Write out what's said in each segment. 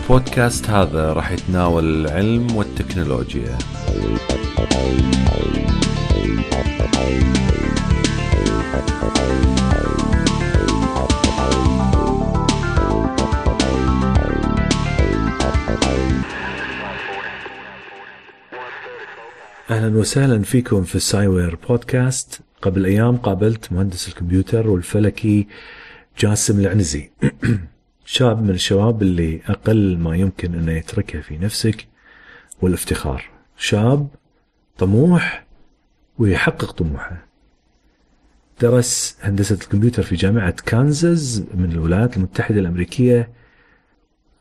البودكاست هذا راح يتناول العلم والتكنولوجيا. أهلا وسهلا فيكم في السايوير بودكاست قبل أيام قابلت مهندس الكمبيوتر والفلكي جاسم العنزي. شاب من الشباب اللي أقل ما يمكن أنه يتركه في نفسك والافتخار. شاب طموح ويحقق طموحه. درس هندسة الكمبيوتر في جامعة كانزاس من الولايات المتحدة الأمريكية.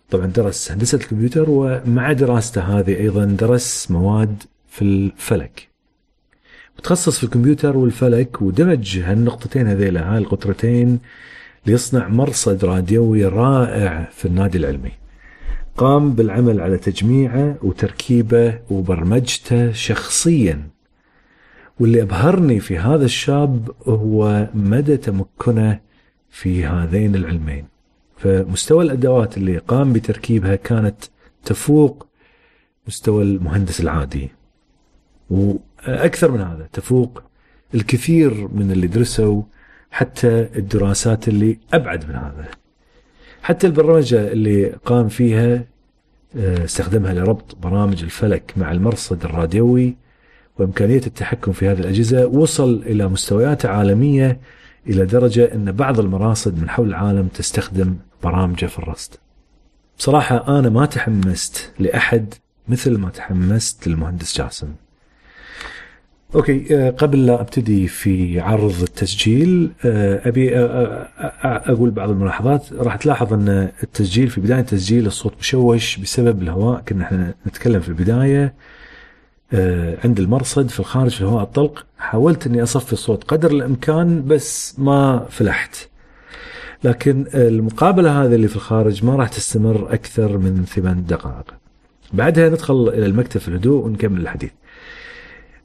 طبعا درس هندسة الكمبيوتر ومع دراسته هذه أيضا درس مواد في الفلك. متخصص في الكمبيوتر والفلك ودمج هالنقطتين هذيلا هاي القطرتين ليصنع مرصد راديوي رائع في النادي العلمي. قام بالعمل على تجميعه وتركيبه وبرمجته شخصيا. واللي أبهرني في هذا الشاب هو مدى تمكنه في هذين العلمين. فمستوى الأدوات اللي قام بتركيبها كانت تفوق مستوى المهندس العادي. وأكثر من هذا تفوق الكثير من اللي درسوا حتى الدراسات اللي أبعد من هذا حتى البرمجة اللي قام فيها آه، استخدمها لربط برامج الفلك مع المرصد الراديوي وإمكانية التحكم في هذه الأجهزة وصل إلى مستويات عالمية إلى درجة أن بعض المراصد من حول العالم تستخدم برامجة في الرصد. بصراحة أنا ما تحمست لأحد مثل ما تحمست للمهندس جاسم. أوكي آه، قبل لا أبتدي في عرض التسجيل آه، أبي آه، أقول بعض الملاحظات. راح تلاحظ أن التسجيل في بداية التسجيل الصوت مشوش بسبب الهواء. كنا إحنا نتكلم في البداية عند المرصد في الخارج في الهواء الطلق. حاولت إني أصفي الصوت قدر الإمكان بس ما فلحت. لكن المقابلة هذه اللي في الخارج ما راح تستمر أكثر من ثمان دقائق. بعدها ندخل إلى المكتب في الهدوء ونكمل الحديث.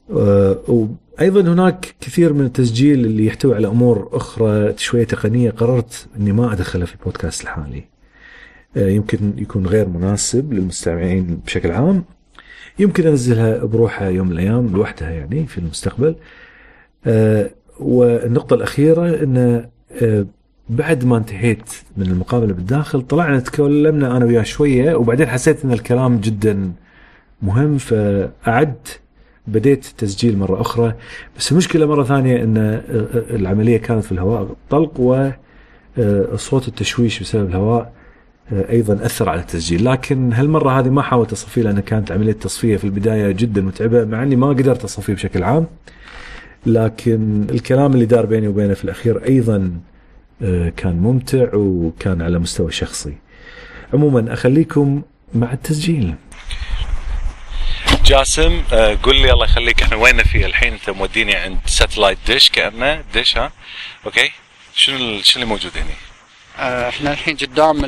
وأيضا هناك كثير من التسجيل اللي يحتوي على أمور أخرى شوية تقنية قررت إني ما أدخلها في البودكاست الحالي. آه، يمكن يكون غير مناسب للمستمعين بشكل عام. يمكن أنزلها بروحها يوم من الأيام لوحدها يعني في المستقبل. آه، والنقطة الأخيرة أن بعد ما انتهيت من المقابلة بالداخل طلعنا تكلمنا أنا وياه شوية وبعدين حسيت أن الكلام جدا مهم فأعدت بديت تسجيل مرة أخرى بس المشكلة مرة ثانية أن العملية كانت في الهواء طلق وصوت التشويش بسبب الهواء أيضا أثر على التسجيل. لكن هالمرة هذه ما حاولت أصفيه لأن كانت عمليه تصفيه في البداية جدا متعبة مع إني ما قدرت أصفيه بشكل عام. لكن الكلام اللي دار بيني وبينه في الأخير أيضا كان ممتع وكان على مستوى شخصي. عموما أخليكم مع التسجيل. جاسم آه، قول لي الله يخليك إحنا وين في الحين؟ أنت موديني عند satellite dish كأنه dish ها؟ okay؟ شنو شنو اللي موجود هنا؟ آه، إحنا الحين قدام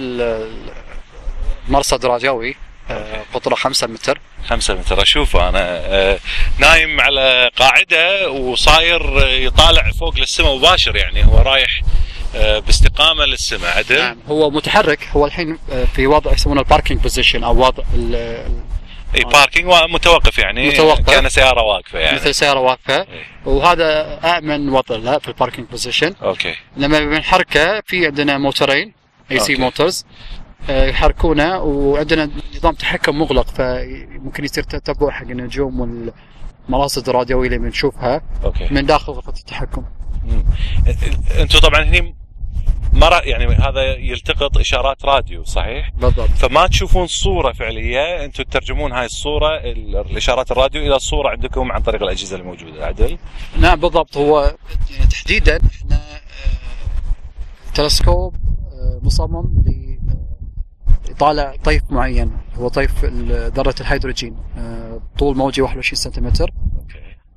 المرصد الراديوي آه، قطره 5 متر. 5 متر أشوفه أنا. نايم على قاعدة وصاير يطالع فوق للسماء مباشر يعني هو رايح باستقامة للسماء عدل؟ نعم هو متحرك. هو الحين في وضع يسمونه ال parking position أو وضع اي parking متوقف يعني متوقف. كان سيارة واقفة يعني. مثل سيارة واقفة. إيه. وهذا آمن وضع له في ال parking position okay. لما بنحركه في عندنا موتورين AC motors يحركونه وعندنا نظام تحكم مغلق فممكن يصير تتبع حق النجوم والمراصد الراديوية اللي بنشوفها okay. من داخل غرفة التحكم. أنتم طبعا هني ما يعني هذا يلتقط إشارات راديو صحيح؟ بالضبط. فما تشوفون صورة فعلية أنتم تترجمون هاي الصورة الإشارات الراديو إلى صورة عندكم عن طريق الأجهزة الموجودة عدل؟ نعم بالضبط. هو يعني تحديدا إحنا آه، تلسكوب آه، مصمم يطالع طيف معين. هو طيف ذرة الهيدروجين آه، آه، طول موجه 21 سنتيمتر.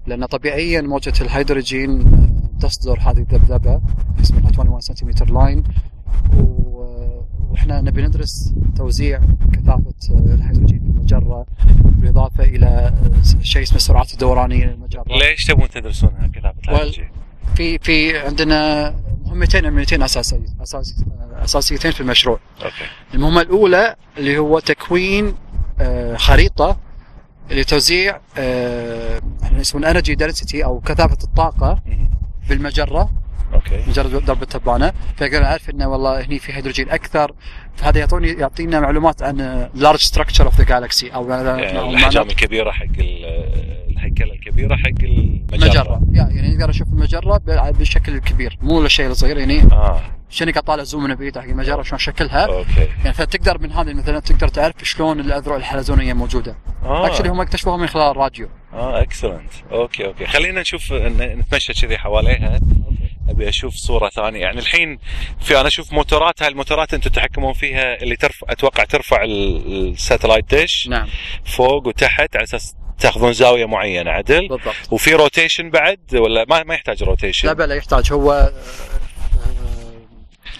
لأن طبيعيا موجة الهيدروجين آه، تصدر هذه الذبذبة اسمها 21 سنتيمتر line وإحنا نبي ندرس توزيع كثافة آه، الهيدروجين في المجرة بالإضافة إلى آه، شيء اسمه السرعات الدورانية للمجرة. ليش تبون تدرسونها كثافة الهيدروجين؟ في في عندنا مهمتين عمليتين أساسي أساسي أساسيتين في المشروع. okay. المهمة الأولى اللي هو تكوين آه، خريطة لتوزيع آه، إحنا يسمونه energy density أو كثافة الطاقة. بالمجرة. okay. مجرة درب التبانه فاقدر أعرف إنه والله هني في هيدروجين أكثر. فهذا يعطوني يعطينا معلومات عن large structure of the galaxy أو يعني أو الأحجام الكبيرة حق الهيكله الكبيرة حق المجرة. مجرة. يعني نقدر نشوف المجرة بالشكل الكبير. مو الشيء الصغير يعني آه. شنو قاعد طالع zoom من بعيد حق المجرة شلون شكلها. أوكي. يعني فتقدر من هذه مثلا تقدر تعرف شلون الأذرع الحلزونية موجودة. آه. actually هم اكتشفوها من خلال الراديو. آه excellent أوكي أوكي. خلينا نشوف نتمشى كذي حواليها. أبي أشوف صورة ثانية. يعني الحين في أنا أشوف موتورات هاي الموتورات أنتم تتحكمون فيها اللي ترفع أتوقع ترفع ال- ال satellite dish نعم. فوق وتحت على أساس تاخذون زاوية معينة عدل؟ بالضبط. وفي rotation بعد؟ ولا ما ما يحتاج rotation لا بلا يحتاج. هو آه، آه،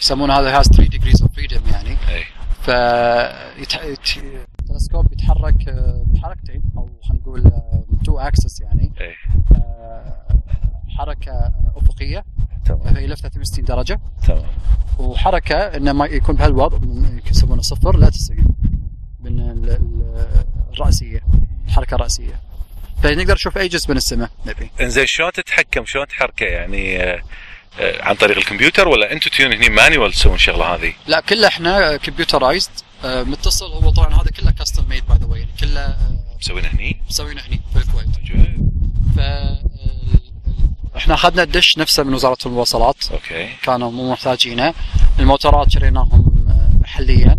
يسمونه هذا has 3 degrees of freedom يعني. اي ف التلسكوب يتحرك آه، بحركتين أو خلينا نقول two axes يعني. اي آه، حركة أفقية. تمام. هي لفه 360 درجة. تمام. وحركة انه ما يكون بهالوضع يسمونه صفر لا 90 من الراسيه الحركه الراسيه فنقدر نشوف أي جزء من السماء. نبي. إنزين شلون تتحكم؟ شلون تحركه؟ يعني آه، آه، عن طريق الكمبيوتر ولا أنتم تجون هني manual تسوون الشغلة هذه؟ لا كله إحنا computerized متصل هو طبعا هذا كله custom made by the way يعني كله آه، مسوينه هني؟ مسوينه هني في الكويت. ف إحنا أخذنا الدش نفسه من وزارة المواصلات. أوكي. كانوا مو محتاجينه. الموتورات شريناهم آه، محليا.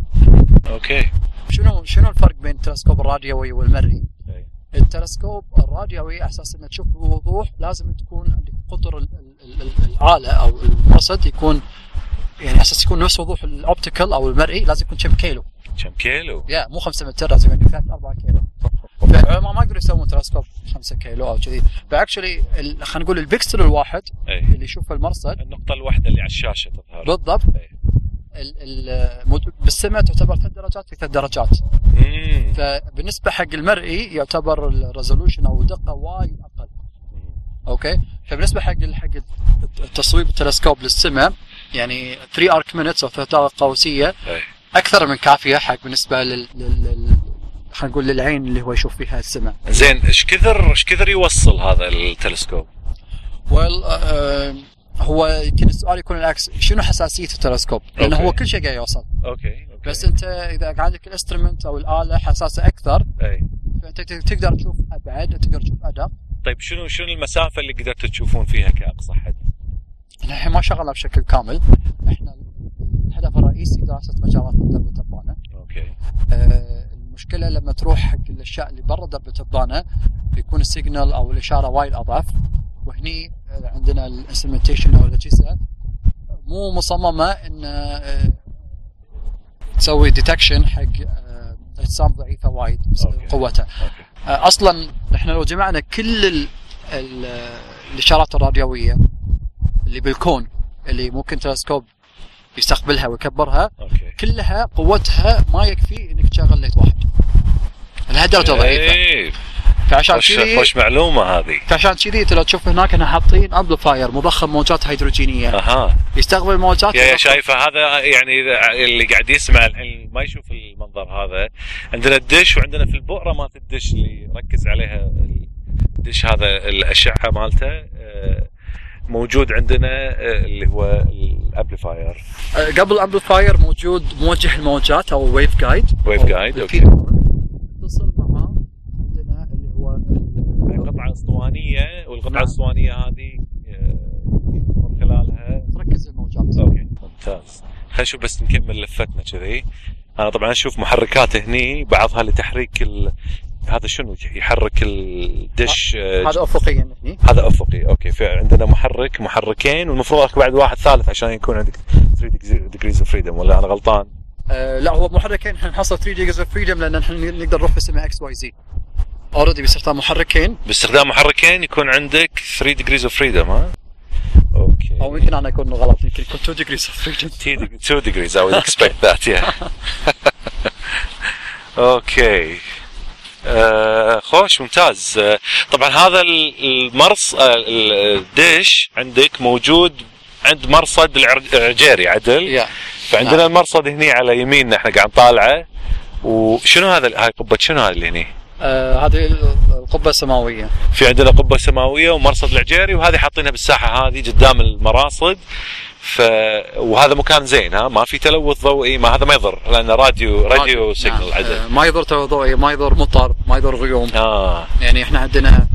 أوكي. شنو شنو الفرق بين التلسكوب الراديوي والمرئي؟ أي. التلسكوب الراديوي على أساس إنه تشوف بوضوح لازم تكون عندك قطر ال- ال- ال- الآلة أو المرصد يكون يعني على أساس يكون نفس وضوح ال optical أو المرئي لازم يكون كم كيلو كم كيلو؟ يا مو 5 متر لازم يكون 3 4 كيلو فالعلماء ما يقدروا يسوون تلسكوب 5 كيلو أو كذي ف actually خلينا نقول البكسل الواحد اي اللي يشوف المرصد النقطة الواحدة اللي على الشاشة تظهر بالضبط أي. بالسماء تعتبر ثلاث درجات في ثلاث درجات مم. فبالنسبة حق المرئي يعتبر ال resolution أو الدقه وايد أقل أوكي فبالنسبة حق حق التصويب التلسكوب للسماء يعني 3 arc minutes أو ثلاث دقائق قوسيه. أكثر من كافية حق بالنسبة لل, لل... لل... خلينا نقول للعين اللي هو يشوف فيها السماء زين إيش كثر إيش كثر يوصل هذا التلسكوب؟ well آه هو يمكن السؤال يكون العكس شنو حساسية التلسكوب؟ لأنه أوكي. هو كل شيء قاعد يوصل. أوكي أوكي. بس أنت إذا عندك ال instrument أو الآلة حساسة أكثر أي. فأنت تقدر تشوف أبعد تقدر تشوف أدق. طيب شنو شنو المسافة اللي قدرتوا تشوفون فيها كأقصى حد؟ إحنا الحين ما شغلنا بشكل كامل. إحنا الهدف الرئيسي دراسة مجالات درب التبانه أوكي. آه، المشكلة لما تروح حق الأشياء اللي برا درب التبانه بيكون ال signal أو الإشارة وايد أضعف. وهني عندنا ال instrumentation أو الاجهزه مو مصممة إن آه، تسوي detection حق آه، أجسام ضعيفة وايد أوكي. قوتها. آه، أصلا إحنا لو جمعنا كل ال ال الإشارات الراديوية اللي بالكون اللي ممكن تلسكوب يستقبلها ويكبرها أوكي. كلها قوتها ما يكفي إنك تشغل light واحد. لهالدرجة ضعيفة. إيه. فعشان كذي خوش معلومة هذه. فعشان كذي انت لو تشوف هناك إحنا حاطين amplifier مضخم موجات هيدروجينية. أها. يستقبل موجات yeah شايفه هذا يعني اللي قاعد يسمع الحين ما يشوف المنظر هذا. عندنا الدش وعندنا في البؤرة مالت الدش اللي ركز عليها الدش هذا الأشعة مالته آه، موجود عندنا آه، اللي هو ال amplifier آه، قبل ال amplifier موجود موجه الموجات أو wave guide guide، أوكي. اتصل معاه عندنا اللي هو ال- قطعه اسطوانيه والقطعه نعم. الاسطوانيه هذه آه، من خلالها. تركز الموجات. أوكي. ممتاز. خلينا نشوف بس نكمل لفتنا كذي. أنا طبعا أشوف محركات هني بعضها لتحريك ال... هذا شنو؟ يحرك الدش آه، هذا افقيا هني. هذا أفقي. أوكي في عندنا محرك محركين والمفروض اكو بعد واحد ثالث عشان يكون عندك 3 degrees of freedom ولا أنا غلطان؟ آه لا هو محركين إحنا نحصل 3 degrees of freedom لأن إحنا نقدر نروح في X Y Z already باستخدام محركين. باستخدام محركين يكون عندك 3 degrees of freedom ها؟ أوكي. أو يمكن أنا اكون غلط يمكن يكون 2 degrees of freedom. 2 degrees I would expect that yeah. أوكي. آه خوش ممتاز. آه طبعا هذا ال- المرص آه ال- الدش عندك موجود عند مرصد العجيري عدل؟ yeah فعندنا نعم. المرصد هني على يميننا إحنا قاعد نطالعه. وشنو هذا هاي قبة شنو هذا اللي هني؟ آه هذه القبة السماوية. في عندنا قبة سماوية ومرصد العجيري وهذه حاطينها بالساحة هذه قدام المراصد. ف وهذا مكان زين ها؟ ما في تلوث ضوئي ما هذا ما يضر لأنه راديو راديو. نعم. signal آه عدل ما يضر تلوث ضوئي ما يضر مطر ما يضر غيوم. آه. يعني إحنا عندنا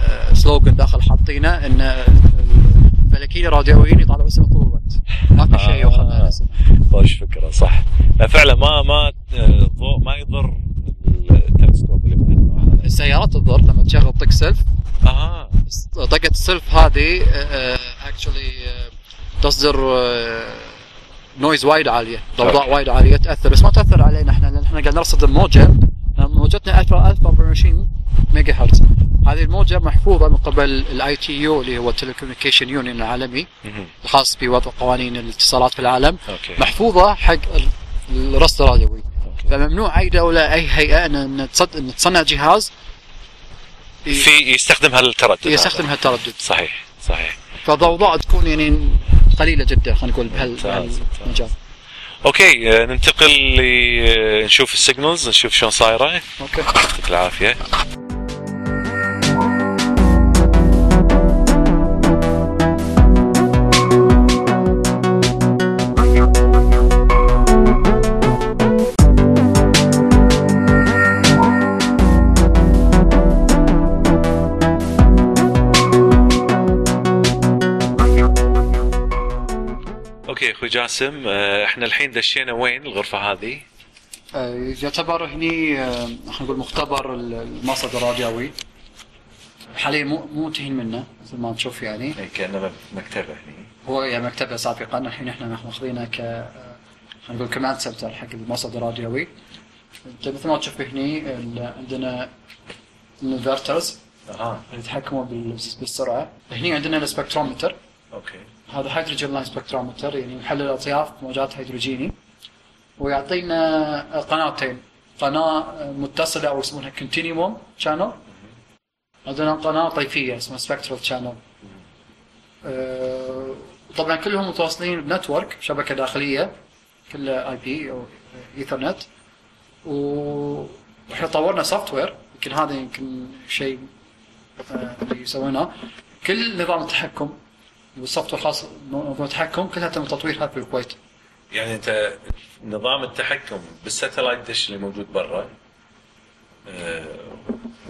آه، slogan داخل حاطينه إن الفلكيين الراديويين يطالعوا السماء طول الوقت ما في شيء آه. السماء خوش فكره صح. لا فعلا ما ما الضوء ما يضر التلسكوب اللي معنا السيارات تضر لما تشغل طق سلف آه طقة السلف هذه actually تصدر noise وايد عالية ضوضاء أوكي. وايد عالية تأثر بس ما تأثر علينا إحنا لأن إحنا قاعد نرصد الموجة موجتنا 1024 ميجا هرتز هذه الموجة محفوظة من قبل ال ITU اللي هو ال telecommunication union العالمي. الخاص بوضع قوانين الاتصالات في العالم okay محفوظة حق ال- الرصد الراديوي okay. فممنوع أي دولة أي هيئة ان إن تصنع جهاز في يستخدم هالتردد يستخدم. هالتردد صحيح صحيح. فالضوضاء تكون يعني قليلة جدا خلينا نقول بهالمجال. okay آه، ننتقل ل- نشوف ال signals نشوف شلون صايرة. okay. يعطيك العافية. okay أخوي جاسم آه، إحنا الحين دشينا وين الغرفة هذه؟ آه، يعتبر هني آه، خلينا نقول مختبر ال- المرصد الراديوي. حاليا مو مو منتهين منه مثل ما تشوف يعني. إيه، كأنه مكتبة هني. هو يعني مكتبة سابقا. الحين إحنا مأخذينه ك آه، خلينا نقول command center حق المرصد الراديوي. انت مثل ما تشوف هني عندنا ال inverters أها. اللي يتحكموا بال- بالسرعة. هني عندنا ال spectrometer. okay. هذا hydrogen line spectrometer يعني محلل اطياف موجات هيدروجيني. ويعطينا قناتين. قناة متصلة أو يسمونها continuum channel عندنا قناة طيفية اسمها spectral channel طبعا كلهم متواصلين ب network شبكة داخلية كلها IP أو إيثرنت. وإحنا طورنا software يمكن هذا يمكن شيء آه، اللي يسوونه. كل نظام التحكم وير الخاص التحكم كلها تم تطويرها في الكويت يعني انت نظام التحكم بالساتلايت دش اللي موجود برا آه،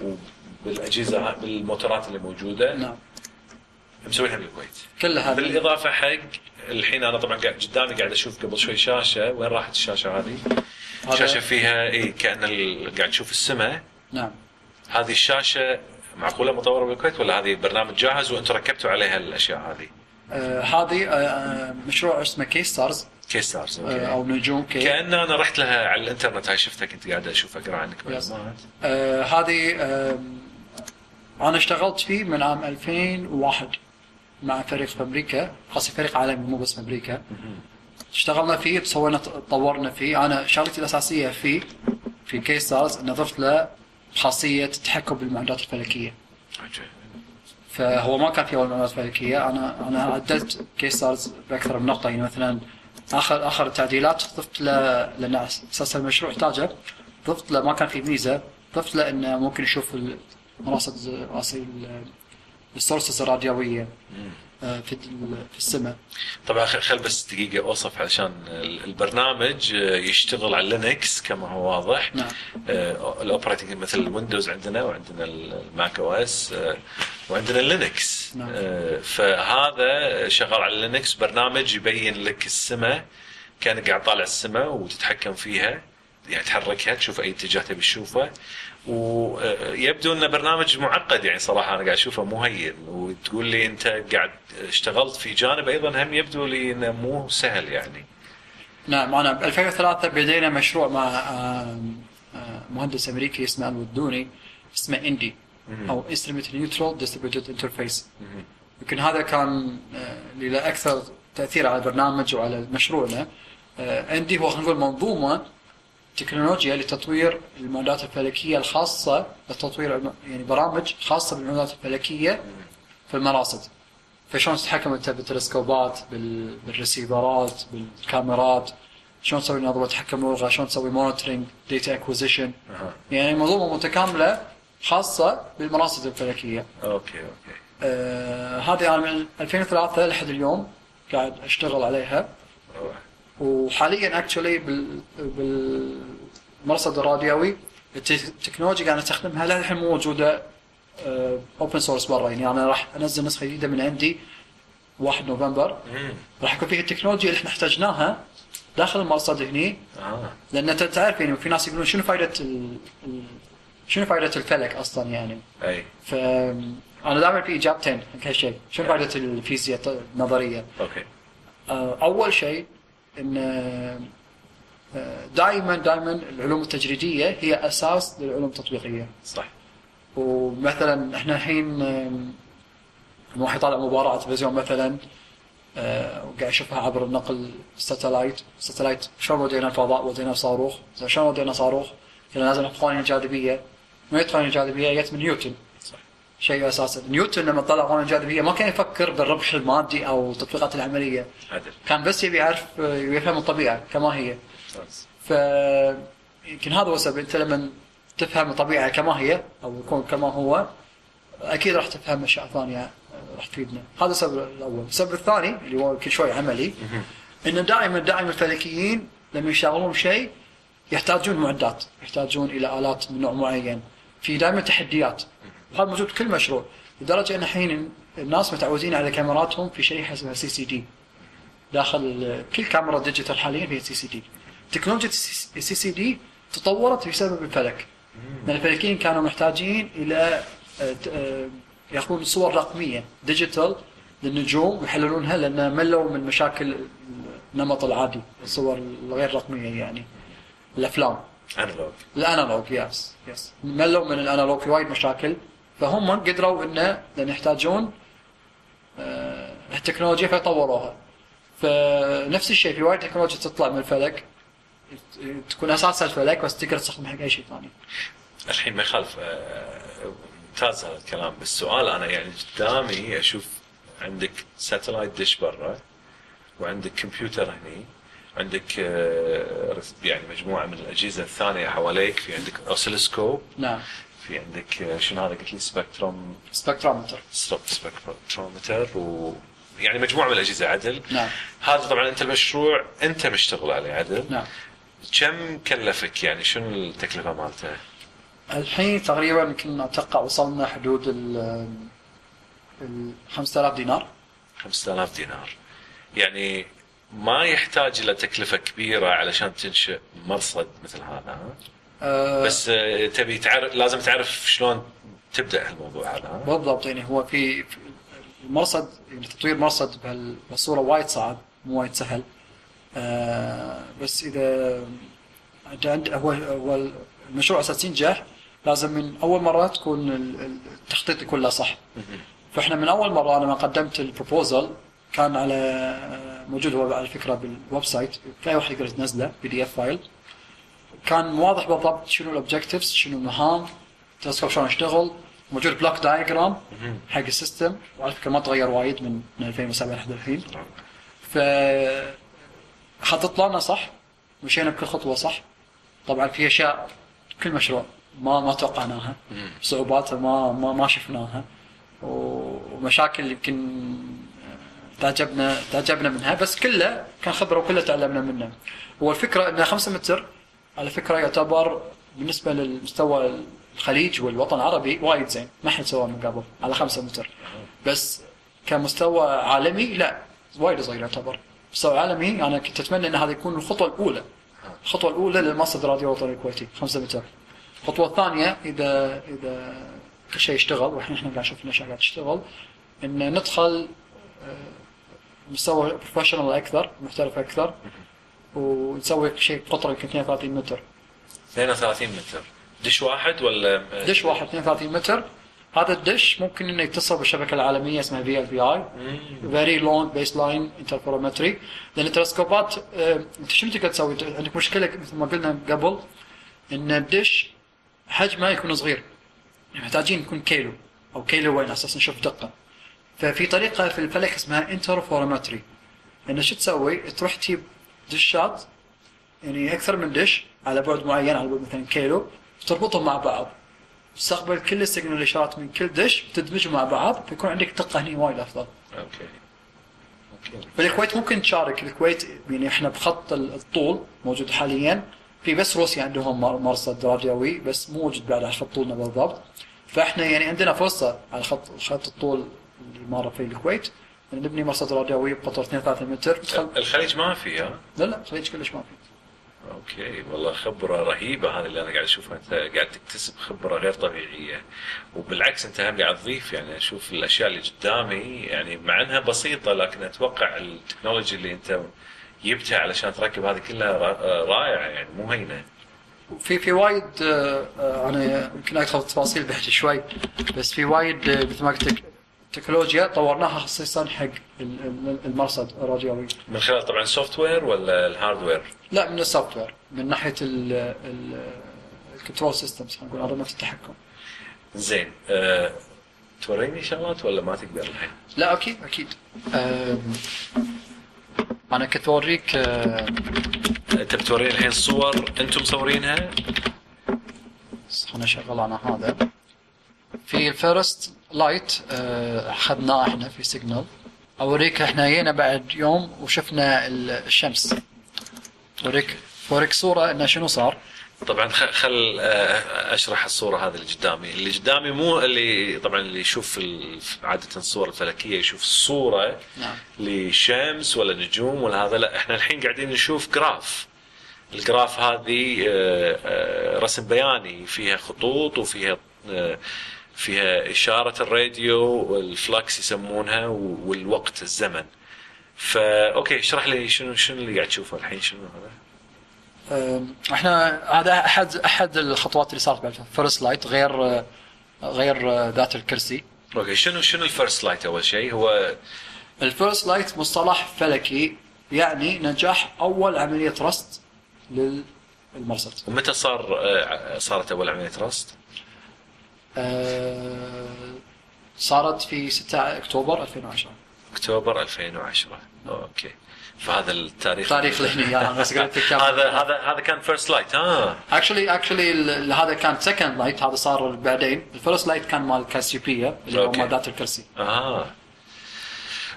وبالأجهزة بالموتورات اللي موجودة نعم. مسوينها بالكويت. كلها بالإضافة حق الحين أنا طبعا قاعد قدامي قاعد أشوف قبل شوي شاشة. وين راحت الشاشة هذه؟ شاشة فيها اي كأن قاعد تشوف السماء. نعم. هذه الشاشة معقولة مطورة بالكويت ولا هذه برنامج جاهز وأنتم ركبتوا عليها الأشياء هذه؟ آه هذه آه آه، مشروع اسمه KStars KStars آه أو نجوم K كان أنا رحت لها على الإنترنت هاي شفتها كنت قاعد أشوف أقرأ عنك. معلومات آه هذه آه أنا اشتغلت فيه من عام 2001 مع فريق في أمريكا قصدي فريق عالمي مو بس في أمريكا. اشتغلنا فيه سوينا طورنا فيه. أنا شغلتي الأساسية فيه في KStars إن ضفت له خاصية التحكم بالمعدات الفلكية. فهو ما كان في اول معلومات فلكية. أنا أنا عدلت KStars بأكثر من نقطة. يعني مثلا آخر آخر التعديلات ضفت له لأن أساس المشروع احتاجه ضفت له ما كان في ميزة ضفت له انه ممكن يشوف المراصد رأسي ال sources الراديوية. في ال- في السماء. طبعا خل بس دقيقة أوصف علشان ال- البرنامج آه، يشتغل على Linux كما هو واضح. نعم. آه، ال operating مثل ال Windows عندنا وعندنا ال Mac OS آه، وعندنا Linux نعم. آه، فهذا شغال على Linux برنامج يبين لك السماء كأنك قاعد طالع السماء وتتحكم فيها يعني تحركها تشوف أي اتجاه تبي تشوفه. ويبدو انه برنامج معقد يعني صراحة أنا قاعد أشوفه مو هين وتقول لي أنت قاعد اشتغلت في جانب أيضا هم يبدو لي أنه مو سهل يعني نعم أنا ب 2003 بدينا مشروع مع آم، آه، مهندس أمريكي اسمه الودوني اسمه INDI. أو Instrument Neutral Distributed Interface. يمكن هذا كان آه، اللي له أكثر تأثير على البرنامج وعلى مشروعنا آه، INDI هو خلينا نقول منظومة تكنولوجيا لتطوير المعدات الفلكية الخاصة بتطوير الم- يعني برامج خاصة بالمعدات الفلكية في المراصد فشلون تتحكم أنت بالتلسكوبات بال- بال receiverات بالكاميرات؟ شلون تسوي نظام تحكم باللغة؟ شلون تسوي monitoring data acquisition. يعني منظومه متكاملة خاصة بالمراصد الفلكية. okay okay. آه هذه أنا من 2003 لحد اليوم قاعد أشتغل عليها. وحاليا actually بال بالمرصد الراديوي الت- التكنولوجيا قاعد استخدمها للحين مو موجودة open source برا. يعني أنا راح أنزل نسخة جديدة من عندي 1 نوفمبر. راح يكون فيها التكنولوجيا اللي إحنا احتاجناها داخل المرصد هني. آه. لأن أنت تعرف يعني في ناس يقولون شنو فائده ال... ال- شنو فائده الفلك أصلا يعني. أي. ف أنا دائما في إجابتين حق هالشيء. شنو فائده الفيزياء النظرية؟ okay. آه، أول شيء إن دائما دائما العلوم التجريدية هي أساس للعلوم التطبيقية. صح ومثلا إحنا الحين آم، الواحد يطالع مباراة على التلفزيون مثلا آه، وقاعد يشوفها عبر النقل satellite satellite شلون ودينا الفضاء؟ ودينا صاروخ شلون ودينا صاروخ؟ كنا لازم قوانين الجاذبيه ما قوانين الجاذبيه جت من نيوتن. شيء أساسا نيوتن لما طلع قوانين الجاذبيه ما كان يفكر بالربح المادي أو التطبيقات العملية. عدل كان بس يبي يعرف يفهم الطبيعة كما هي. ف يمكن هذا هو السبب. أنت لما تفهم الطبيعة كما هي أو يكون كما هو أكيد راح تفهم أشياء ثانية راح تفيدنا. هذا السبب الأول. السبب الثاني اللي هو كل شوي عملي انه دائما دائما الفلكيين لما يشتغلون بشيء يحتاجون معدات يحتاجون إلى آلات من نوع معين. في دائما تحديات. وهذا موجود بكل مشروع لدرجة أن الحين الناس متعودين على كاميراتهم في شيء اسمه CCD داخل كل كاميرا digital حاليا فيها CCD تكنولوجيا ال CCD تطورت بسبب الفلك. لأن الفلكيين كانوا محتاجين إلى آه، آه، يأخذون صور رقمية digital للنجوم ويحللونها لأن ملوا من مشاكل النمط العادي الصور الغير رقمية يعني. الأفلام. analog ال analog yes yes ملوا من ال analog في وايد مشاكل. فهم قدروا انه لأن يحتاجون آه، التكنولوجيا فيطوروها فنفس الشيء في وايد تكنولوجيا تطلع من الفلك تكون اساسها الفلك بس تقدر تستخدمها حق أي شيء ثاني. الحين ما يخالف آه، ممتاز هذا الكلام بس سؤال أنا يعني قدامي أشوف عندك satellite دش برا وعندك كمبيوتر هني عندك آه، يعني مجموعة من الأجهزة الثانية حواليك في عندك oscilloscope. نعم. في عندك شنو هذا قلت لي؟ spectrum spectrometer. spectrometer و يعني مجموعة من الأجهزة عدل. نعم. هذا طبعا أنت المشروع أنت مشتغل عليه عدل. نعم. كم كلفك؟ يعني شنو التكلفة مالته؟ الحين تقريبا يمكن أتوقع وصلنا حدود ال ال 5000 دينار. 5000 دينار. يعني ما يحتاج إلى تكلفة كبيرة علشان تنشئ مرصد مثل هذا أه بس آه، تبي تعرف لازم تعرف شلون تبدأ الموضوع هذا ها؟ بالضبط يعني هو في المرصد يعني تطوير مرصد بهال- بهالصورة وايد صعب مو وايد سهل. آه بس إذا أنت عند هو هو المشروع أساس ينجح لازم من أول مرة تكون ال- ال- التخطيط يكون له صح. فإحنا من أول مرة أنا لما قدمت البروبوزل كان على موجود هو على فكرة بال website في أي واحد يقدر ينزله PDF file. كان واضح بالضبط شنو ال objectives شنو المهام. التلسكوب شلون يشتغل موجود block diagram حق ال system. وعلى فكرة ما تغير وايد من من 2007 لحد الحين. ف خطط لنا صح. مشينا بكل خطوة صح. طبعا في أشياء كل مشروع ما ما توقعناها. صعوباتها ما ما ما شفناها. ومشاكل يمكن تعجبنا تعجبنا منها. بس كله كان خبرة وكله تعلمنا منه. هو الفكرة ان 5 متر على فكرة يعتبر بالنسبة للمستوى الخليج والوطن العربي وايد زين. ما حد سواه من قبل على 5 متر. بس كمستوى عالمي لا وايد صغير يعتبر. مستوى عالمي أنا كنت أتمنى إن هذا يكون الخطوة الأولى. الخطوة الأولى للمصدر الراديو الوطني الكويتي 5 متر. الخطوة الثانية إذا إذا كل شيء اشتغل وإحنا إحنا قاعد نشوف الاشياء قاعد تشتغل إن ندخل آه، مستوى professional أكثر محترف أكثر. ونسوي شيء قطر يمكن 32 متر. 32 متر. دش واحد ولا دش واحد 32 متر. هذا الدش ممكن إنه يتصل بالشبكة العالمية اسمها في ال VLBI very long baseline interferometry لأن التلسكوبات آه، أنت شو تقدر تسوي؟ عندك مشكلة مثل ما قلنا قبل إن الدش حجمه يكون صغير. محتاجين يكون كيلو أو كيلو وين على أساس نشوف دقة. ففي طريقة في الفلك اسمها interferometry انه شو تسوي؟ تروح تجيب دشات يعني أكثر من دش على بعد معين على بعد مثلا كيلو. تربطهم مع بعض. تستقبل كل ال signal الاشارات من كل دش تدمجهم مع بعض فيكون عندك دقة هني وايد أفضل. okay. okay في الكويت ممكن تشارك. الكويت يعني إحنا بخط الطول موجود حاليا. في بس روسيا عندهم مر- مرصد راديوي بس مو موجود بعد على خط طولنا بالضبط. فإحنا يعني عندنا فرصة على خط خط الطول اللي مر في الكويت نبني مرصد راديوي بقطر 2 3 متر. تخل... الخليج ما في ها؟ لا لا الخليج كلش ما في. okay والله خبرة رهيبة هذه اللي أنا قاعد اشوفها أنت قاعد تكتسب خبرة غير طبيعية. وبالعكس أنت هم قاعد تضيف يعني أشوف الأشياء اللي قدامي يعني مع إنها بسيطة لكن أتوقع ال technology اللي أنت جبتها علشان تركب هذه كلها را- رائعة يعني مو هينه في في وايد آه، آه، أنا يمكن ادخل في التفاصيل بحكي شوي بس في وايد آه، مثل ما قلت لك تكنولوجيا طورناها خصيصا حق ال- ال- المرصد الراديوي. من خلال طبعا software ولا ال hardware لا من ال software من ناحية ال control systems خلينا نقول انظمه التحكم. زين. أه توريني شغلات ولا ما تقدر الحين؟ لا أكيد أكيد. آم، أنا كنت اوريك أنت بتوريني الحين صور أنتم مصورينها؟ بس خلنا نشغل أنا هذا. في ال first light آه، أخذناه إحنا في signal أوريك إحنا جينا بعد يوم وشفنا ال- الشمس. أوريك. أوريك صورة إنه شنو صار. طبعا خل آه، أشرح الصورة هذه اللي قدامي، اللي قدامي مو اللي طبعا اللي يشوف عادة الصور الفلكية يشوف الصورة نعم. لشمس ولا نجوم ولا هذا. لا إحنا الحين قاعدين نشوف graph ال graph هذه آه، آه، رسم بياني. فيها خطوط وفيها فيها إشارة الراديو وال flux يسمونها والوقت الزمن. فا okay اشرح لي شنو شنو اللي قاعد تشوفه الحين؟ شنو هذا؟ إحنا هذا أحد أحد الخطوات اللي صارت بعد first light غير غير ذات الكرسي. okay شنو شنو ال first light أول شيء؟ هو ال first light مصطلح فلكي يعني نجاح أول عملية رصد للمرصد. ومتى صار آه، صارت أول عملية رصد؟ أه، صارت في 6 أكتوبر 2010 أكتوبر 2010 okay. فهذا التاريخ. تاريخ الهني أنا بس قلت لك هذا هذا هذا كان first light آه actually actually هذا كان second light هذا صار بعدين. ال first light كان مال كاسيوبيا اللي هو. مال ذات الكرسي. آه.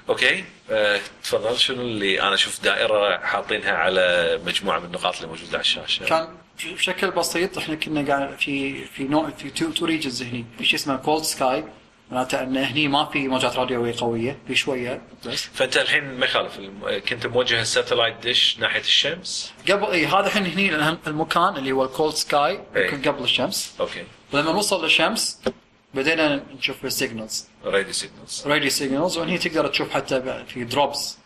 okay. آه، تفضل. شنو اللي أنا أشوف دائرة حاطينها على مجموعة من النقاط اللي موجودة على الشاشة؟ كان بشكل بسيط إحنا كنا قاعد في في نوع في two, two regions هني. في شيء اسمه؟ cold sky معناته إن هني ما في موجات راديويه قوية في شوية بس. فأنت الحين ما يخالف كنت موجه ال satellite dish ناحية الشمس؟ قبل اي هذا الحين هني لأن المكان اللي هو ال cold sky. يكون قبل الشمس. okay. ولما نوصل للشمس بدينا نشوف ال signals radio signals radio signals وهني تقدر تشوف حتى في drops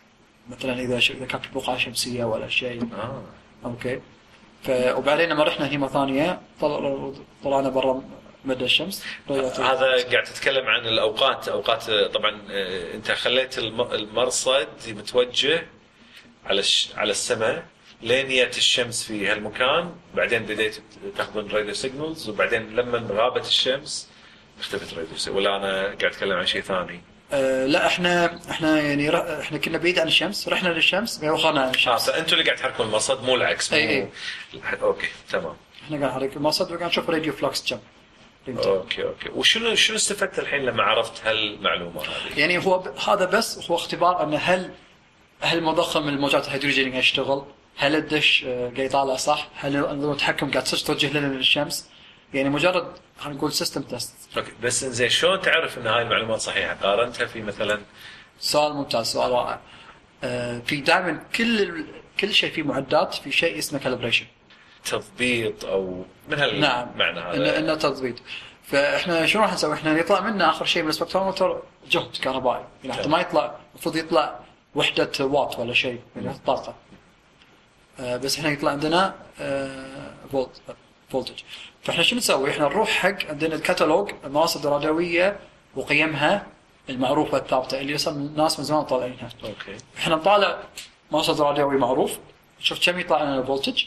مثلا إذا إذا كانت بقعة شمسية ولا شيء. آه. okay. ف وبعدين لما رحنا مرة ثانية طل... طلعنا برا مدى الشمس هذا قاعد تتكلم عن الأوقات. أوقات طبعا آه، أنت خليت الم- المرصد متوجه على الش... على السماء لين جت الشمس في هالمكان بعدين بديت تاخذون radio signals وبعدين لما غابت الشمس اختفت راديو ولا أنا قاعد أتكلم عن شيء ثاني. آه لا إحنا إحنا يعني. إحنا كنا بعيد عن الشمس رحنا للشمس وخرنا عن آه الشمس فانتوا اللي قاعد تحركون المرصد مو العكس مو... إي إي. أوكي تمام إحنا قاعد نحرك المرصد وقاعد نشوف radio flux كم okay okay وشنو شنو استفدت الحين لما عرفت هالمعلومة هذه؟ يعني هو ب... هذا بس هو اختبار أن هل هل المضخم الموجات الهيدروجينيه قاعد يشتغل؟ هل الدش آه، قاعد يطالع صح؟ هل التحكم قاعد توجه لنا للشمس؟ يعني مجرد خلينا نقول system test بس زين شلون تعرف إن هاي المعلومات صحيحة؟ قارنتها في مثلا سؤال ممتاز سؤال رائع. آه، في دائما كل. كل شيء فيه معدات في شيء اسمه calibration تضبيط أو من هالمعنى نعم هذا؟ إنه تضبيط. فإحنا شنو راح نسوي؟ إحنا يطلع منا آخر شيء من ال spectrometer جهد كهربائي. يعني حتى ما يطلع المفروض يطلع وحدة وات ولا شيء يعني طاقة. آه، بس إحنا يطلع عندنا آه، volt voltage فاحنا شو نسوي؟ إحنا نروح حق عندنا الكتالوج المراصد الراديوية وقيمها المعروفه الثابته اللي أصلا الناس من زمان طالعينها okay إحنا نطالع مصدر راديوي معروف نشوف كم يطلع لنا ال voltage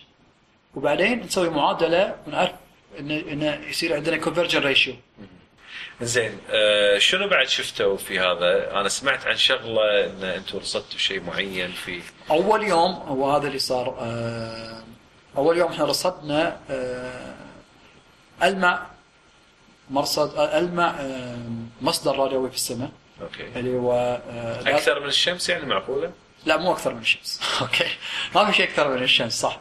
وبعدين نسوي معادلة ونعرف ان إن يصير عندنا conversion ratio زين آه شنو بعد شفتوا في هذا؟ أنا سمعت عن شغلة إن أنتم رصدتوا شيء معين في أول يوم هو هذا اللي صار آه، أول يوم إحنا رصدنا آه، المع مرصد آه، المع آه، مصدر راديوي في السماء. okay. اللي هو آه، أكثر من الشمس يعني معقولة؟ لا مو أكثر من الشمس. okay. ما في شيء أكثر من الشمس صح.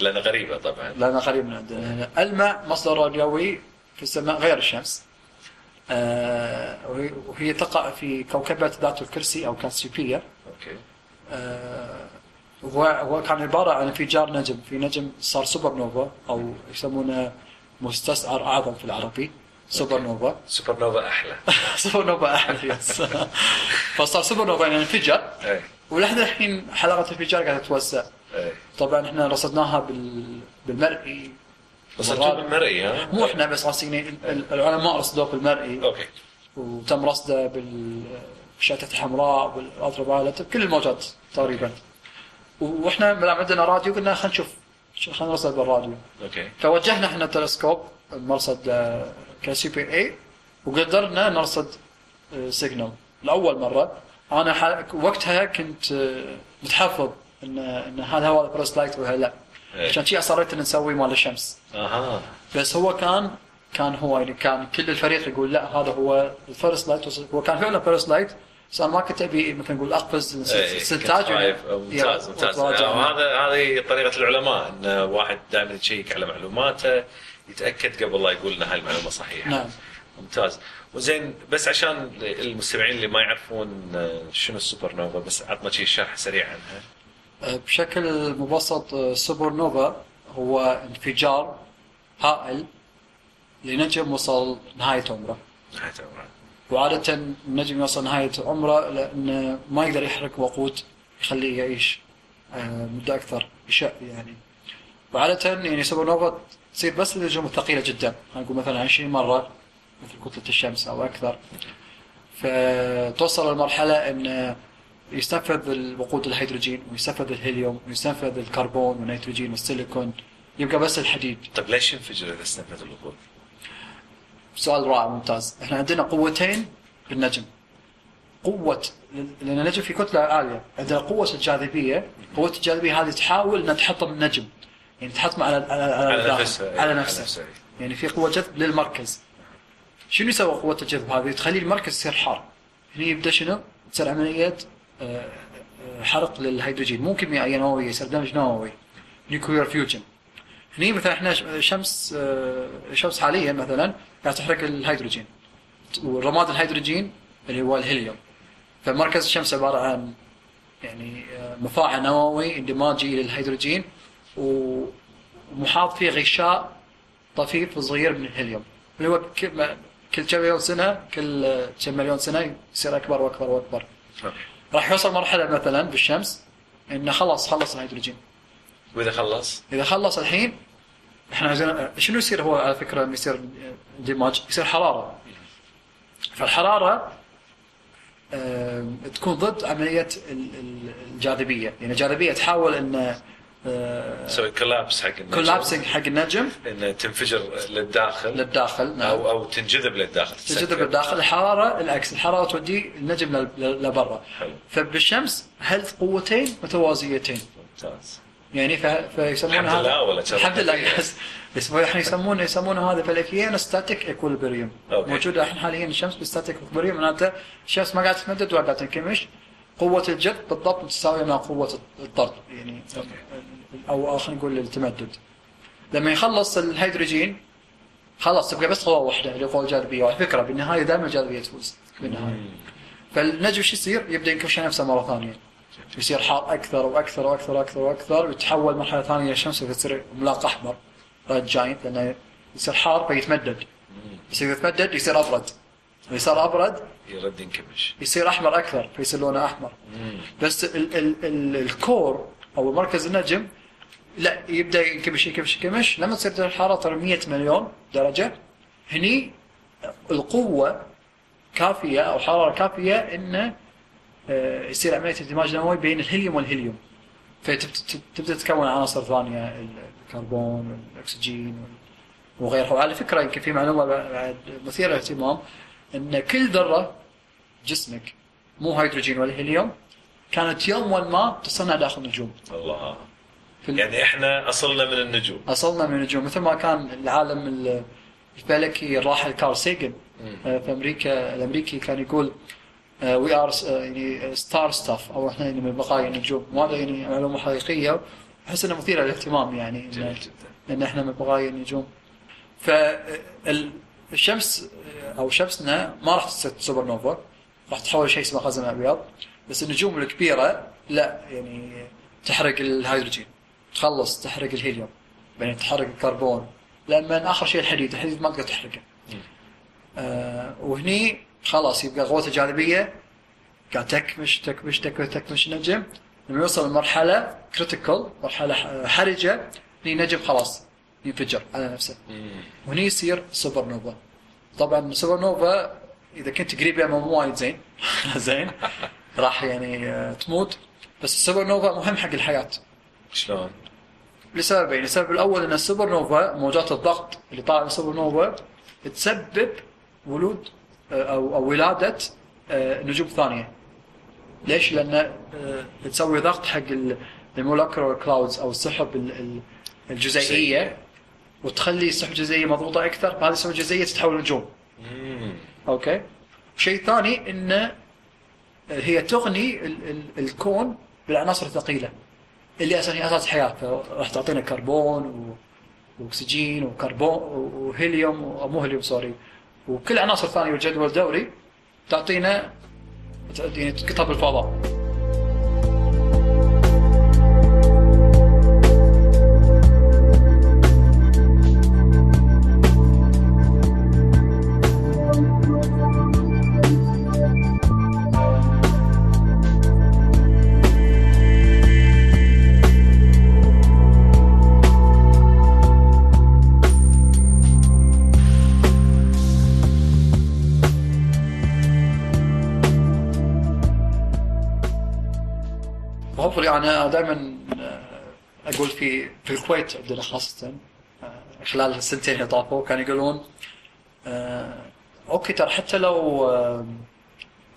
لأن غريبة طبعا. لأنه قريب من عندنا. ألمع مصدر راديوي في السماء غير الشمس. آه وهي- تقع في كوكبة ذات الكرسي أو Cassiopeia okay. آه هو هو كان عبارة عن انفجار نجم في نجم صار سوبر نوفا أو يسمونه مستسعر أعظم في العربي supernova supernova أحلى. سوبر نوفا أحد يس فصار سوبر نوفا يعني انفجر ولحد الحين حلقة الانفجار قاعدة تتوسع. طبعا إحنا رصدناها بال... بالمرئي. مرات- بالمرئي ها؟ مو إحنا بس قاصدين ال- العلماء رصدوه بالمرئي. okay. وتم رصده بال تحت الحمراء وال ultraviolet بكل الموجات تقريبا. وإحنا لما عندنا راديو قلنا خلينا نشوف خلينا نرصد بالراديو. okay. فوجهنا إحنا تلسكوب مرصد KSPA وقدرنا نرصد signal. لأول مرة. أنا ح- وقتها كنت آه، متحفظ إن إن هذا هو ال first light ولا لا. إيه. عشان شي اصريت إن نسوي مال الشمس. أها. بس هو كان كان هو يعني كان كل الفريق يقول لا هذا هو ال first light هو كان فعلا first light بس أنا ما كنت أبي مثلا نقول أقفز إيه، استنتاج خايف. ممتاز ممتاز. وهذا هذه طريقة العلماء إن واحد دائما يشيك على معلوماته يتأكد قبل لا يقول إن هاي المعلومة صحيحة. نعم. ممتاز. وزين بس عشان المستمعين اللي ما يعرفون آه، شنو السوبر نوفا بس عطنا شيء شرح سريع عنها. بشكل مبسط آه، سوبر نوفا هو انفجار هائل لنجم وصل نهاية عمره. نهاية العمر. وعادة النجم يوصل نهاية عمره لأنه ما يقدر يحرق وقود يخليه يعيش آه، مدة أكثر يشع يعني. وعادة يعني سوبر نوفا تصير بس للنجوم الثقيلة جدا. نقول مثلا 20 مرة مثل كتلة الشمس أو أكثر. فتوصل لمرحلة أن يستنفذ الوقود الهيدروجين ويستنفذ الهيليوم ويستنفذ الكربون والنيتروجين والسيليكون يبقى بس الحديد. طيب ليش ينفجر إذا استنفذ الوقود؟ سؤال رائع ممتاز. إحنا عندنا قوتين بالنجم قوة لأن النجم في كتلة عالية. عندنا قوة الجاذبية. قوة الجاذبية هذه تحاول أنها تحطم النجم. يعني تحطم على على على, على نفسها على نفسه. يعني في قوة جذب للمركز. شنو يسوي قوة الجذب هذه؟ تخلي المركز يصير حار. هنا يبدأ شنو؟ تصير عملية آه، آه، حرق للهيدروجين. مو كيميائية نووية يصير دمج نووي. nuclear fusion هني مثلا إحنا شمس آه، شمس حاليا مثلا قاعد تحرق الهيدروجين والرماد الهيدروجين اللي هو الهيليوم. فمركز الشمس عبارة عن يعني آه، مفاعل نووي اندماجي للهيدروجين ومحاط فيه غشاء طفيف صغير من الهيليوم. اللي هو كل كم مليون سنة كل آه، كم مليون سنة يصير أكبر وأكبر وأكبر. راح يوصل مرحلة مثلا بالشمس إنه خلاص خلص الهيدروجين. وإذا خلص؟ إذا خلص الحين إحنا عايزين شنو يصير هو على فكرة إنه يصير اندماج يصير حرارة. فالحرارة آم، تكون ضد عملية ال- ال- الجاذبية. يعني الجاذبية تحاول ان تسوي كولابس حق النجم. كولابسنج حق النجم. ان تنفجر للداخل. للداخل نعم. أو أو تنجذب للداخل تجذب تسكر. بالداخل الحرارة العكس. الحرارة تودي النجم لبرا. فبالشمس هل قوتين متوازيتين. ممتاز. يعني. فيسمونها الحمد لله ولا؟ الحمد لله يس يسمونه الحين يسمونه يسمونه هذا فلكيا static equilibrium. موجوده الحين حاليا الشمس ب static equilibrium معناته الشمس ما قاعدة تتمدد ولا قاعدة تنكمش قوة الجذب بالضبط متساويه مع قوة الطرد يعني okay. أو أو خلينا نقول التمدد لما يخلص الهيدروجين خلاص تبقى بس قوة واحدة اللي هو قوه الجاذبية وعلى فكرة بالنهاية دائما الجاذبية تفوز بالنهاية فالنجم شو يصير؟ يبدأ ينكمش نفسه مرة ثانية يصير حار أكثر وأكثر وأكثر وأكثر وأكثر ويتحول مرحلة ثانية للشمس فتصير عملاق أحمر red giant لأنه يصير حار فيتمدد. بس إذا تمدد يصير أبرد. إذا صار أبرد يرد ينكمش. يصير أحمر أكثر فيصير لونه أحمر. بس ال ال ال ال core أو مركز النجم لا يبدأ ينكمش ينكمش ينكمش. لما تصير درجه الحراره ترى 100 مليون درجة. هني القوة كافية أو حرارة كافية إنه يصير عملية اندماج نووي بين الهيليوم والهيليوم. فتبدا تتكون عناصر ثانية الكربون والاكسجين وغيرها. وعلى فكرة يمكن في معلومة بعد مثيرة للاهتمام إن كل ذرة جسمك مو هيدروجين ولا هيليوم كانت يوما ما تصنع داخل النجوم. الله. في ال- يعني إحنا أصلنا من النجوم. أصلنا من النجوم. مثل ما كان العالم ال- الفلكي الراحل كارل سيجن. آه، في أمريكا الأمريكي كان يقول we are يعني star stuff أو إحنا يعني من بقايا النجوم وهذا يعني معلومة حقيقية احس انها مثيرة للاهتمام يعني جميل جدا. ان إحنا من بقايا النجوم فالشمس أو شمسنا ما راح تصير سوبر نوفا راح تحول شيء اسمه قزم ابيض بس النجوم الكبيرة لا يعني تحرق الهيدروجين. تخلص تحرق الهيليوم. بعدين تحرق الكربون. لما آخر شيء الحديد الحديد ما تقدر تحرقه. آه وهني خلاص يبقى قوة الجاذبية قاعد تكمش تكمش تكمش تكمش النجم لما يوصل لمرحلة critical مرحلة ح- حرجة هني النجم خلاص ينفجر على نفسه. وهني يصير سوبر نوفا طبعا سوبر نوفا إذا كنت قريب منه مو وايد زين. زين. راح يعني آه، تموت. بس السوبر نوفا مهم حق الحياة. شلون؟ لسببين، السبب الأول إن السوبر نوفا موجات الضغط اللي طالعه من السوبر نوفا تسبب ولود آه، أو أو ولادة آه، نجوم ثانية. ليش؟ لأن آه، تسوي ضغط حق ال molecular clouds أو السحب ال- ال- الجزيئية وتخلي السحب الجزيئية مضغوطة أكثر، فهذه السحب الجزيئية تتحول لنجوم. مم. okay؟ شيء ثاني إن هي تغني ال- ال- الكون بالعناصر الثقيلة اللي أساسا هي أساس الحياة فراح تعطينا كربون. وأكسجين وكربون وهيليوم مو هيليوم sorry وكل عناصر ثانية بالجدول الدوري تعطينا يعني تقطها بالفضاء أنا دائما أقول في في الكويت عندنا خاصة آه، خلال السنتين اللي طافوا كانوا يقولون آه، أوكي ترى حتى لو آه،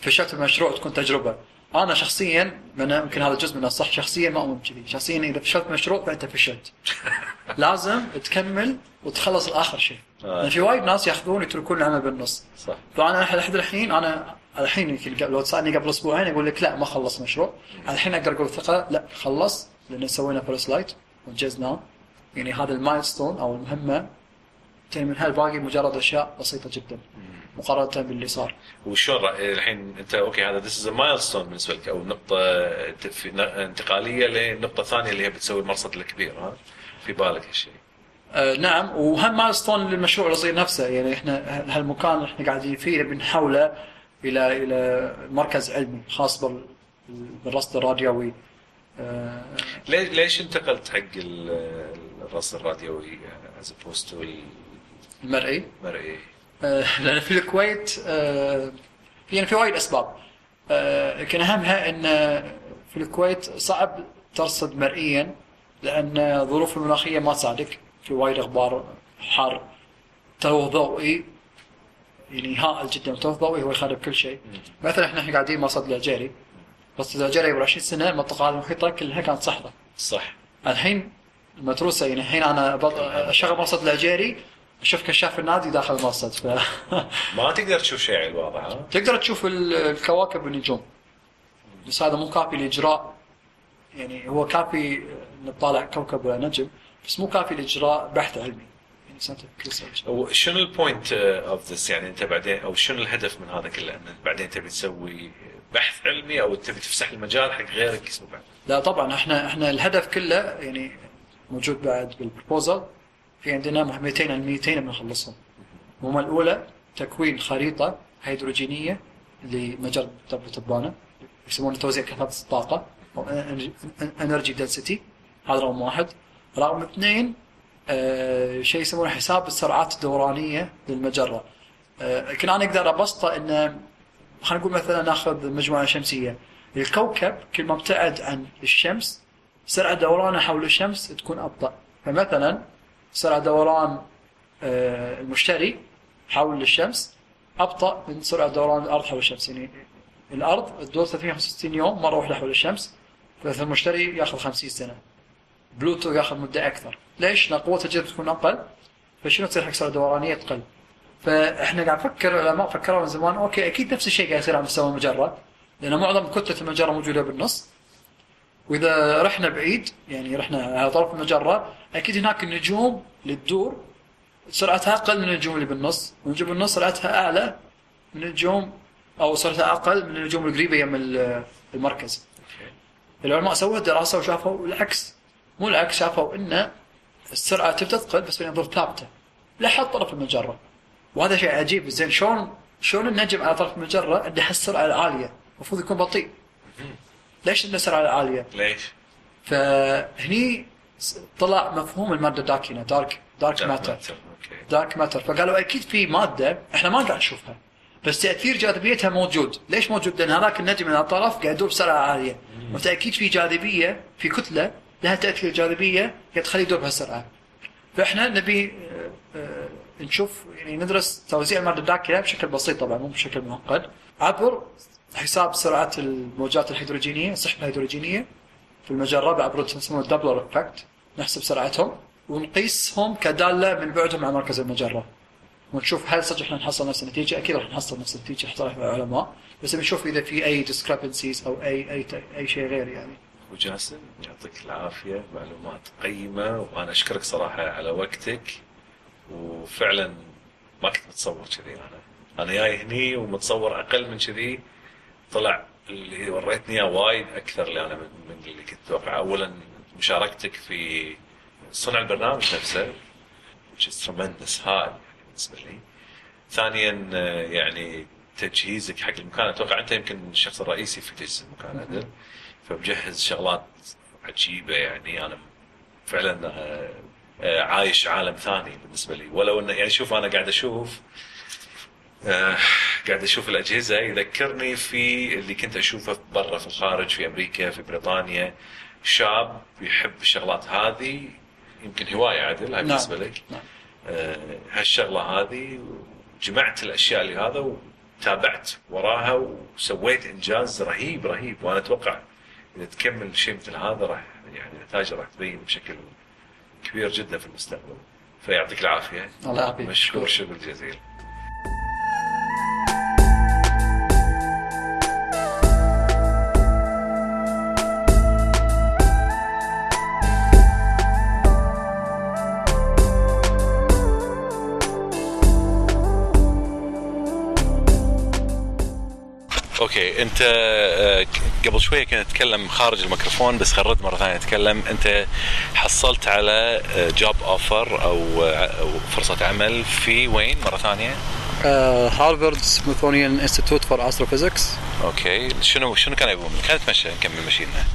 فشلت المشروع تكون تجربة. أنا شخصيا من يمكن هذا جزء من الصح شخصيا ما اؤمن كذي. شخصيا إذا فشلت مشروع فأنت فشلت. لازم تكمل وتخلص لاخر شيء. آه. لأن في وايد ناس يأخذون يتركون العمل بالنص. صح. فأنا لحد الحين أنا الحين يمكن لو تسألني قبل أسبوعين أقول لك لا ما خلص مشروع. الحين أقدر أقول بثقة لا خلص لأن سوينا first light وانجزناه يعني هذا ال milestone أو المهمة. تاني من هالباقي مجرد أشياء بسيطة جدا مقارنة باللي صار. وشلون الحين أنت okay هذا this is milestone بالنسبة لك أو نقطة انتقالية لنقطة ثانية اللي هي بتسوي المرصد الكبير ها؟ في بالك هالشيء؟ آه نعم. وهم milestone للمشروع الصغير نفسه. يعني إحنا هالمكان اللي إحنا قاعدين فيه بنحوله إلى إلى مركز علمي خاص بال- بالرصد الراديوي. آه ليش ليش انتقلت حق ال- الرصد الراديوي as opposed to المرئي. المرئي. آه، لأن في الكويت آه، يعني في وايد أسباب. آه، لكن أهمها إن في الكويت صعب ترصد مرئيا لأن الظروف المناخية ما تساعدك. في وايد غبار حار تلوث ضوئي يعني هائل جدا التلوث الضوئي هو يخرب كل شيء. مثلا إحنا قاعدين مرصد العجيري مرصد العجيري قبل 20 سنة المنطقة المحيطه كلها كانت صحراء. صح. الحين المتروسه يعني الحين أنا أشغل مرصد العجيري أشوف كشاف النادي داخل المرصد ف ما تقدر تشوف شيء على الواضح ها؟ تقدر تشوف ال- الكواكب والنجوم بس هذا مو كافي لإجراء. يعني هو كافي نطالع كوكب ولا نجم بس مو كافي لإجراء بحث علمي. وشنو ال point of this يعني انت بعدين أو شنو الهدف من هذا كله؟ إن بعدين تبي تسوي بحث علمي أو تبي تفسح المجال حق غيرك يسوي بعد؟ لا طبعا إحنا إحنا الهدف كله يعني موجود بعد بال proposal في عندنا مهمتين علميتين بنخلصهم. المهمة الأولى تكوين خريطة هيدروجينية لمجرة تبو تبانه يسمونه توزيع كثافة الطاقة أو انرجي دنسيتي هذا رقم واحد. رقم اثنين شيء يسمونه حساب السرعات الدورانية للمجرة. آه يمكن أنا أقدر أبسطه انه خلينا نقول مثلا نأخذ مجموعة شمسية. الكوكب كل ما ابتعد عن الشمس سرعة دورانه حول الشمس تكون أبطأ. فمثلا سرعة دوران آه المشتري حول الشمس أبطأ من سرعة دوران الأرض حول الشمس. يعني الأرض تدور 365 يوم مرة واحدة حول الشمس فالمشتري يأخذ 50 سنة. بلوتو يأخذ مدة أكثر. ليش؟ لأن قوة الجذب تكون أقل؟ فشنو تصير حق سرعه دورانيه تقل. فإحنا قاعد نفكر العلماء فكروا من زمان okay أكيد نفس الشيء قاعد يصير على مستوى المجرة لأن معظم كتلة المجرة موجودة بالنص. وإذا رحنا بعيد يعني رحنا على طرف المجرة أكيد هناك النجوم اللي تدور سرعتها أقل من النجوم اللي بالنص. والنجوم بالنص سرعتها أعلى من النجوم أو سرعتها أقل من النجوم القريبة يم المركز. العلماء سووا دراسة وشافوا العكس. مو العكس شافوا إن السرعة تبدأ تقل بس بينظر ثابتة. لحد طرف المجرة. وهذا شيء عجيب. زين شلون شلون النجم على طرف المجرة عنده هالسرعه العالية؟ المفروض يكون بطيء. ليش عنده السرعة العالية؟ ليش؟ فهني طلع مفهوم المادة الداكنه دارك دارك ماتر. دارك ماتر. فقالوا أكيد في مادة إحنا ما قاعد نشوفها بس تأثير جاذبيتها موجود، ليش موجود؟ لأن هذاك النجم من الطرف قاعد يدور بسرعة عالية، وتاكيد في جاذبية في كتلة لها تأثير جاذبيه قاعد تخليه يدور بهالسرعه. فإحنا نبي آه، آه، نشوف يعني ندرس توزيع الماده الداكنه بشكل بسيط طبعا مو بشكل معقد عبر حساب سرعه الموجات الهيدروجينية السحب الهيدروجينية في المجره بعبر اسمه ال Doppler effect نحسب سرعتهم ونقيسهم كدالة من بعدهم عن مركز المجره ونشوف هل صدق إحنا نحصل نفس النتيجة؟ أكيد راح نحصل نفس النتيجة حصل العلماء بس بنشوف إذا في أي discrepancies أو أي أي أي شيء غير يعني. وجاسم يعطيك العافية معلومات قيمة وأنا أشكرك صراحة على وقتك. وفعلا ما كنت متصور كذي أنا. أنا جاي هني ومتصور أقل من كذي. طلع اللي وريتني إياه وايد أكثر اللي أنا من اللي كنت أتوقع اولا مشاركتك في صنع البرنامج نفسه which is tremendous هاي بالنسبة لي. ثانيا يعني تجهيزك حق المكان. أتوقع أنت يمكن الشخص الرئيسي في تجهيز المكان هذا فمجهز شغلات عجيبة يعني. أنا فعلا آه، آه، عايش عالم ثاني بالنسبة لي. ولو إنه يعني شوف أنا قاعد أشوف آه، قاعد أشوف الأجهزة. يذكرني في اللي كنت أشوفه برا في الخارج في أمريكا في بريطانيا. شاب يحب الشغلات هذه يمكن هواية عدل هاي نعم. بالنسبة لك. نعم. آه، هالشغلة هذه جمعت الأشياء اللي هذا وتابعت وراها وسويت إنجاز رهيب رهيب. وأنا أتوقع تكمل شيء مثل هذا راح يعني نتائجه راح تبين بشكل كبير جدا في المستقبل. فيعطيك العافية. الله يعافيك. مشكور شكر جزيل أوكي انت آه، قبل شوية كنا نتكلم خارج الميكروفون بس خرجت مرة ثانية نتكلم. أنت حصلت على job offer أو أو فرصة عمل في وين مرة ثانية؟ Harvard Smithsonian Institute for Astrophysics okay. شنو شنو كان يبون؟ كانت مشى نكمل مشينا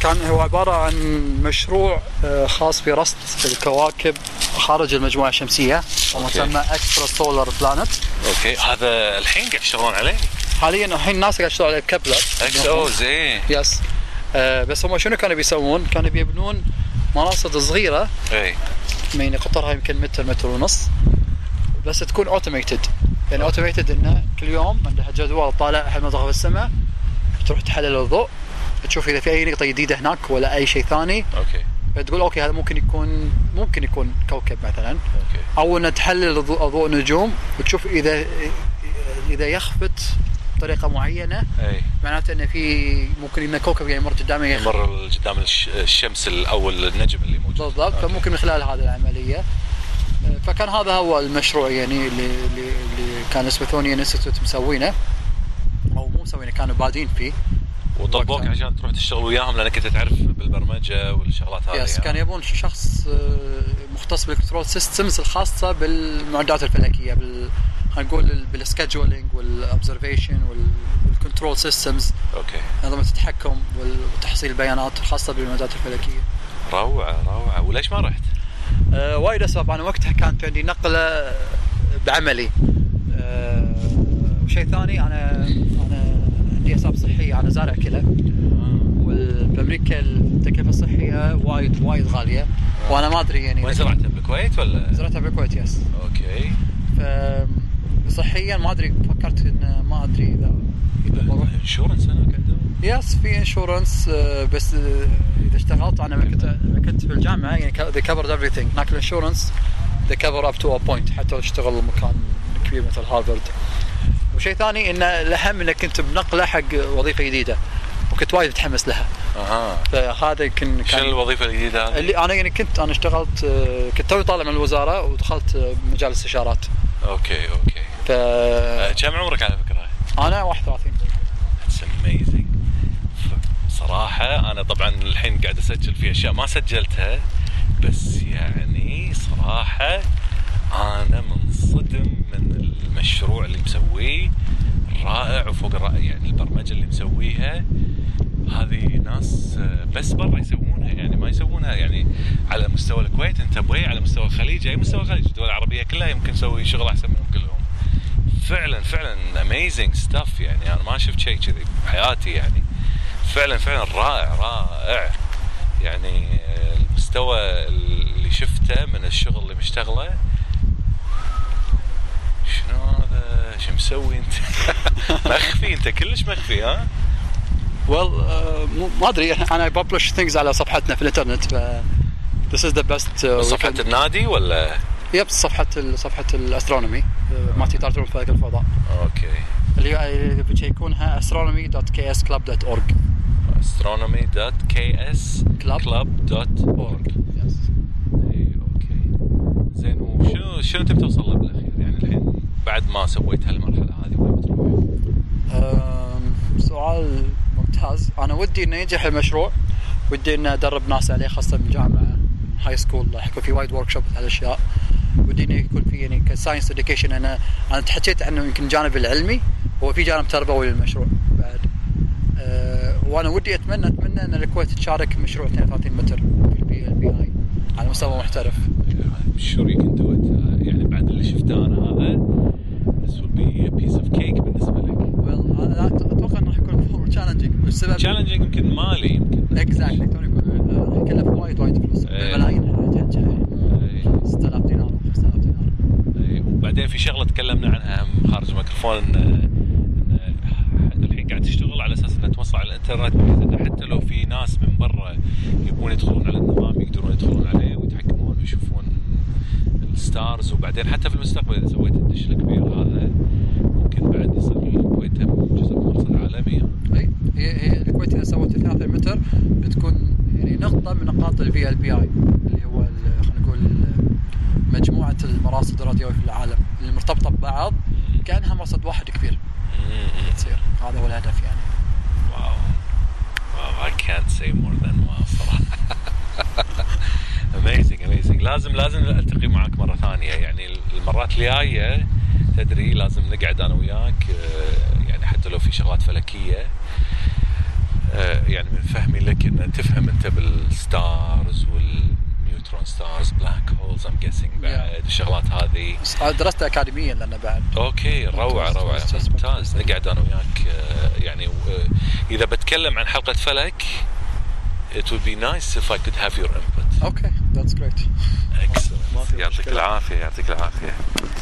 كان هو عبارة عن مشروع آه، خاص برصد الكواكب خارج المجموعة الشمسية ومسمى extrasolar planet okay. هذا الحين قاعد يشتغلون عليه؟ حاليا الحين الناس قاعد يشتغلوا على Kepler إكس أو زين. yes آه، بس هم شنو كانوا بيسوون؟ كانوا بيبنون مراصد صغيرة اي يعني قطرها يمكن متر متر ونص. بس تكون automated يعني automated إنه كل يوم عندها جدول طالع أحد منطقه في السماء تروح تحلل الضوء تشوف إذا في أي نقطة جديدة هناك ولا أي شيء ثاني. okay. فتقول okay هذا ممكن يكون ممكن يكون كوكب مثلا. okay. أو ان تحلل ضوء نجوم وتشوف اذا إذا يخفت بطريقة معينة. أي. معناته انه في ممكن إن كوكب يعني يمر قدامه يخ- مر قدام الش- الشمس الأول النجم اللي موجود. بالضبط. okay. فممكن من خلال هذه العملية. آه، فكان هذا هو المشروع يعني اللي اللي, اللي كان Smithsonian Institute مسوينه. أو مو مسوينه كانوا بادين فيه. وقتها. عشان تروح تشتغل وياهم لأنك أنت تعرف بالبرمجة والشغلات هذه yes يعني. كان يبون شخص آه، مختص بال control systems الخاصة بالمعدات الفلكية بال خلينا نقول بال scheduling وال observation وال control systems okay انظمه التحكم وتحصيل البيانات الخاصة بالمعدات الفلكية روعة روعة وليش ما رحت؟ آه وايد أسباب أنا وقتها كانت عندي نقلة بعملي آه وشيء ثاني أنا أنا عندي أسباب صحية أنا زارع كلى وبامريكا التكلفة الصحية وايد وايد غالية. وأنا ما أدري يعني. وين زرعتها؟ بالكويت ولا؟ زرعتها بالكويت yes okay. ف صحيا ما أدري فكرت إن ما أدري اذا إذا بروح. insurance أنا قاعد yes في insurance بس آه، إذا اشتغلت أنا كنت كنت في الجامعة يعني they covered everything. هناك ال insurance they cover up to a point حتى لو تشتغل مكان كبير مثل هارفارد. وشيء ثاني إن الأهم إنك كنت بنقلة حق وظيفة جديدة وكنت وايد متحمس لها. أها. فهذا يمكن شنو كان الوظيفة الجديدة هذه؟ اللي أنا يعني كنت أنا اشتغلت كنت توي طالع من الوزارة ودخلت مجال الاستشارات. okay okay. ف آه، كم عمرك على فكرة؟ أنا 31 it's amazing صراحة أنا طبعا الحين قاعد أسجل في أشياء ما سجلتها بس يعني صراحة أنا منصدم من المشروع اللي مسويه رائع وفوق الرائع يعني البرمجة اللي مسويها. هذه ناس آه، بس برا يسوونها يعني ما يسوونها يعني على مستوى الكويت انت أبوي على مستوى الخليج أي مستوى الخليج الدول العربية كلها يمكن تسوي شغل أحسن منهم كلهم. فعلا فعلا amazing stuff يعني أنا ما شفت شيء كذي بحياتي يعني فعلا فعلا رائع رائع. يعني آه، المستوى اللي شفته من الشغل اللي مشتغله شنو هذا شو مسوي انت؟ مخفي انت كلش مخفي ها؟ well ما أدري. أنا ب publish things على صفحتنا في الإنترنت ف This is the best uh, صفحة we can- النادي ولا؟ yep صفحة ال- صفحة ال astronomy مالتي تارتون فلك الفضاء. okay. اللي بتشيكونها astronomy.ksclub.org Club. astronomy.ks.club.org اي okay. زين وشنو شنو تبي توصل له بالاخير بعد ما سويت هالمرحلة هذه وين بتروح؟ سؤال ممتاز. أنا ودي إنه ينجح المشروع ودي اني أدرب ناس عليه خاصة من جامعة high school راح يكون في وايد workshop هالاشياء ودي إنه يكون في يعني ك science education أنا أنا تحكيت عنه يمكن الجانب العلمي هو في جانب تربوي للمشروع بعد. أه وأنا ودي اتمنى أتمنى إن الكويت تشارك بمشروع 32 متر في ال VLBI على مستوى محترف. can do it يعني بعد اللي شفته أنا be a piece of cake بالنسبة لك. Well أنا أتوقع إنه راح يكون challenging والسبب challenging يمكن مالي يمكن. exactly توني راح يكلف وايد وايد فلوس يعني 6000 دينار و 5000 دينار وبعدين في شغلة تكلمنا عنها هم خارج الميكروفون الحين قاعد تشتغل على أساس إنها توصل على الإنترنت بحيث انه حتى لو في ناس من برا يبون يدخلون على النظام يقدرون يدخلون عليه ويتحكمون ويشوفون ال stars وبعدين حتى في المستقبل إذا سويت الدش الكبير هذا ممكن بعد يصير الكويت هم جزء من مرصد عالمي. أي هي هي الكويت إذا سوت 32 متر بتكون يعني نقطة من نقاط ال VLBI اللي هو خلينا نقول مجموعة المراصد الراديويه في العالم اللي مرتبطة ببعض كأنها مرصد واحد كبير. تصير. هذا هو الهدف يعني. Wow. Wow I can't say more than wow صراحة. Amazing amazing. لازم لازم ألتقي ثانية يعني الجاية تدري لازم نقعد أنا وياك آه، يعني حتى لو في شغلات فلكية. آه، يعني من فهمي لك إن تفهم أنت بال stars وال neutron stars black holes I'm guessing بعد الشغلات هذه. درست اكاديميا لأن بعد. Okay روعة روعة. ممتاز،. نقعد أنا وياك آه، يعني إذا بتكلم عن حلقة فلك it would be nice if I could have your input. okay that's great excellent. يعطيك مشكلة. العافية يعطيك العافية.